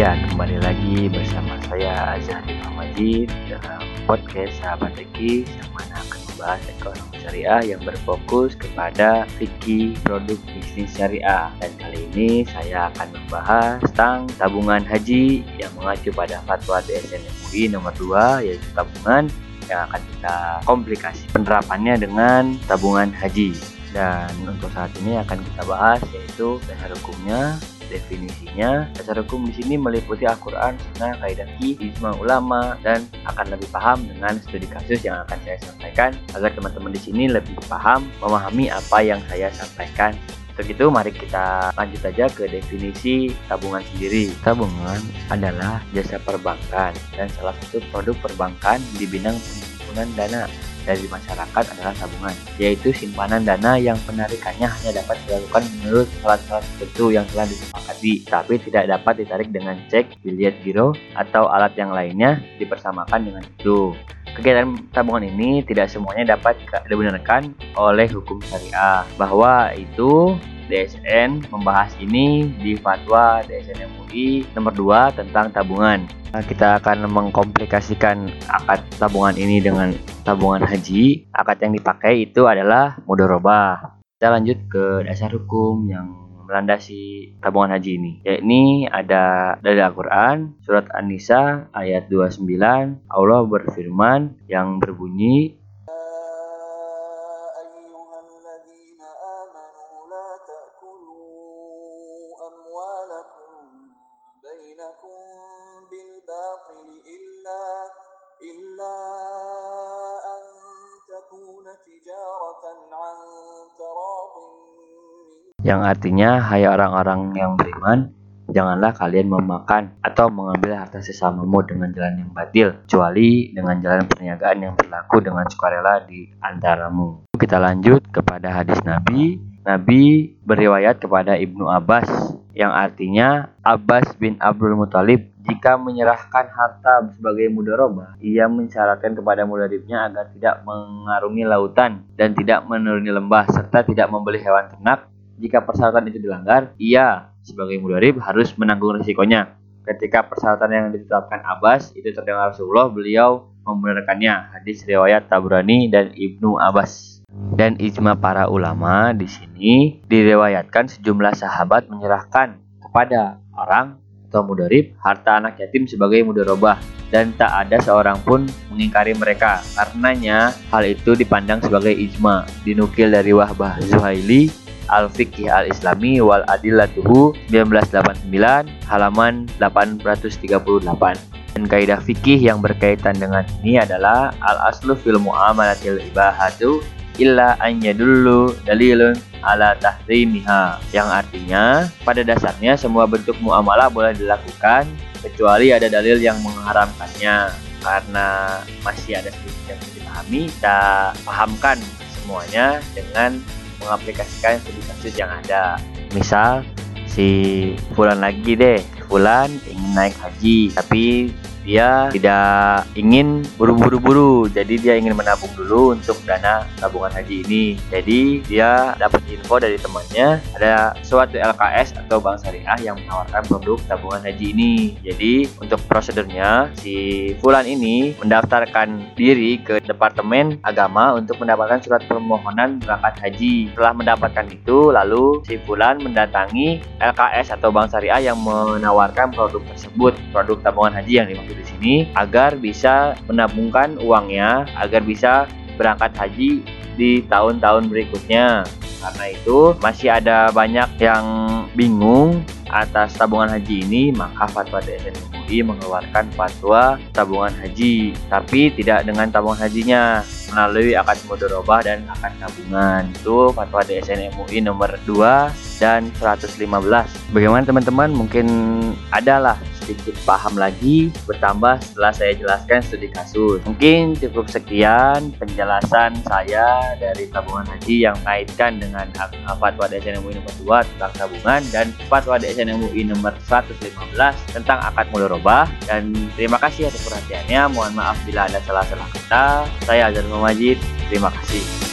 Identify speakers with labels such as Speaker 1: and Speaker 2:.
Speaker 1: Ya, kembali lagi bersama saya Azhari Majid dalam podcast Sahabat Eki yang mana akan membahas ekonomi syariah yang berfokus kepada fikih produk bisnis syariah. Dan kali ini saya akan membahas tentang tabungan haji yang mengacu pada fatwa DSN MUI nomor 2 yaitu tabungan yang akan kita komplikasi penerapannya dengan tabungan haji. Dan untuk saat ini akan kita bahas yaitu dasar hukumnya, definisinya. Dasar hukum di sini meliputi Al-Quran, Sunnah, Kaidah Ijma ulama, dan akan lebih paham dengan studi kasus yang akan saya sampaikan agar teman-teman di sini lebih paham memahami apa yang saya sampaikan. Untuk itu mari kita lanjut aja ke definisi tabungan sendiri. Tabungan adalah jasa perbankan dan salah satu produk perbankan di bidang penghimpunan dana dari masyarakat adalah tabungan, yaitu simpanan dana yang penarikannya hanya dapat dilakukan menurut syarat-syarat tertentu yang telah disepakati, tapi tidak dapat ditarik dengan cek, biliet giro, atau alat yang lainnya dipersamakan dengan itu. Kegiatan tabungan ini tidak semuanya dapat dibenarkan oleh hukum syariah, bahwa itu DSN membahas ini di fatwa DSN MUI nomor 2 tentang tabungan. Nah, kita akan mengkomplikasikan akad tabungan ini dengan tabungan haji. Akad yang dipakai itu adalah mudorobah. Kita lanjut ke dasar hukum yang melandasi tabungan haji ini. Yakni ada dari Al-Quran, surat An-Nisa ayat 29, Allah berfirman yang berbunyi, yang artinya hai orang-orang yang beriman janganlah kalian memakan atau mengambil harta sesamamu dengan jalan yang batil kecuali dengan jalan perniagaan yang berlaku dengan sukarela di antaramu. Kita lanjut kepada hadis Nabi. Nabi beriwayat kepada Ibnu Abbas yang artinya Abbas bin Abdul Muthalib jika menyerahkan harta sebagai mudoroba, ia mensyaratkan kepada mudaribnya agar tidak mengarungi lautan dan tidak menuruni lembah serta tidak membeli hewan ternak jika persyaratan itu dilanggar, ia sebagai mudarib harus menanggung risikonya. Ketika persyaratan yang ditetapkan Abbas itu terdengar Rasulullah, beliau membenarkannya. Hadis riwayat Tabrani dan Ibnu Abbas. Dan ijma para ulama di sini diriwayatkan sejumlah sahabat menyerahkan kepada orang atau mudarib harta anak yatim sebagai mudarobah dan tak ada seorang pun mengingkari mereka. Karenanya hal itu dipandang sebagai ijma. Dinukil dari Wahbah Zuhaili Al-Fiqh Al-Islami wal Adillatuhu 1989 halaman 838 dan kaidah fikih yang berkaitan dengan ini adalah al-aslu fil muamalatil ibahatu illa an yadullu dalilun ala tahrimiha yang artinya pada dasarnya semua bentuk muamalah boleh dilakukan kecuali ada dalil yang mengharamkannya karena masih ada sedikit yang dipahami kita pahamkan semuanya dengan mengaplikasikan studi kasus yang ada. Misal si Fulan lagi deh, Fulan ingin naik haji tapi dia tidak ingin buru-buru-buru. Jadi dia ingin menabung dulu untuk dana tabungan haji ini. Jadi dia dapat info dari temannya ada suatu LKS atau bank syariah yang menawarkan produk tabungan haji ini. Jadi untuk prosedurnya si Fulan ini mendaftarkan diri ke Departemen Agama untuk mendapatkan surat permohonan berangkat haji. Setelah mendapatkan itu lalu si Fulan mendatangi LKS atau bank syariah yang menawarkan produk tersebut produk tabungan haji yang dimaksud di sini agar bisa menabungkan uangnya agar bisa berangkat haji di tahun-tahun berikutnya. Karena itu masih ada banyak yang bingung atas tabungan haji ini, maka fatwa DSN MUI mengeluarkan fatwa tabungan haji, tapi tidak dengan tabungan hajinya melalui akad mudorobah dan akad tabungan. Itu fatwa DSN MUI nomor 2 dan 115. Bagaimana teman-teman? Mungkin adalah sedikit paham lagi bertambah setelah saya jelaskan studi kasus. Mungkin cukup sekian penjelasan saya dari tabungan haji yang kaitkan dengan fatwa DSN MUI nomor 2 tentang tabungan dan fatwa DSN MUI nomor 115 tentang akad mudharabah dan terima kasih atas perhatiannya. Mohon maaf bila ada salah-salah kata. Saya Azhar Majid. Terima kasih.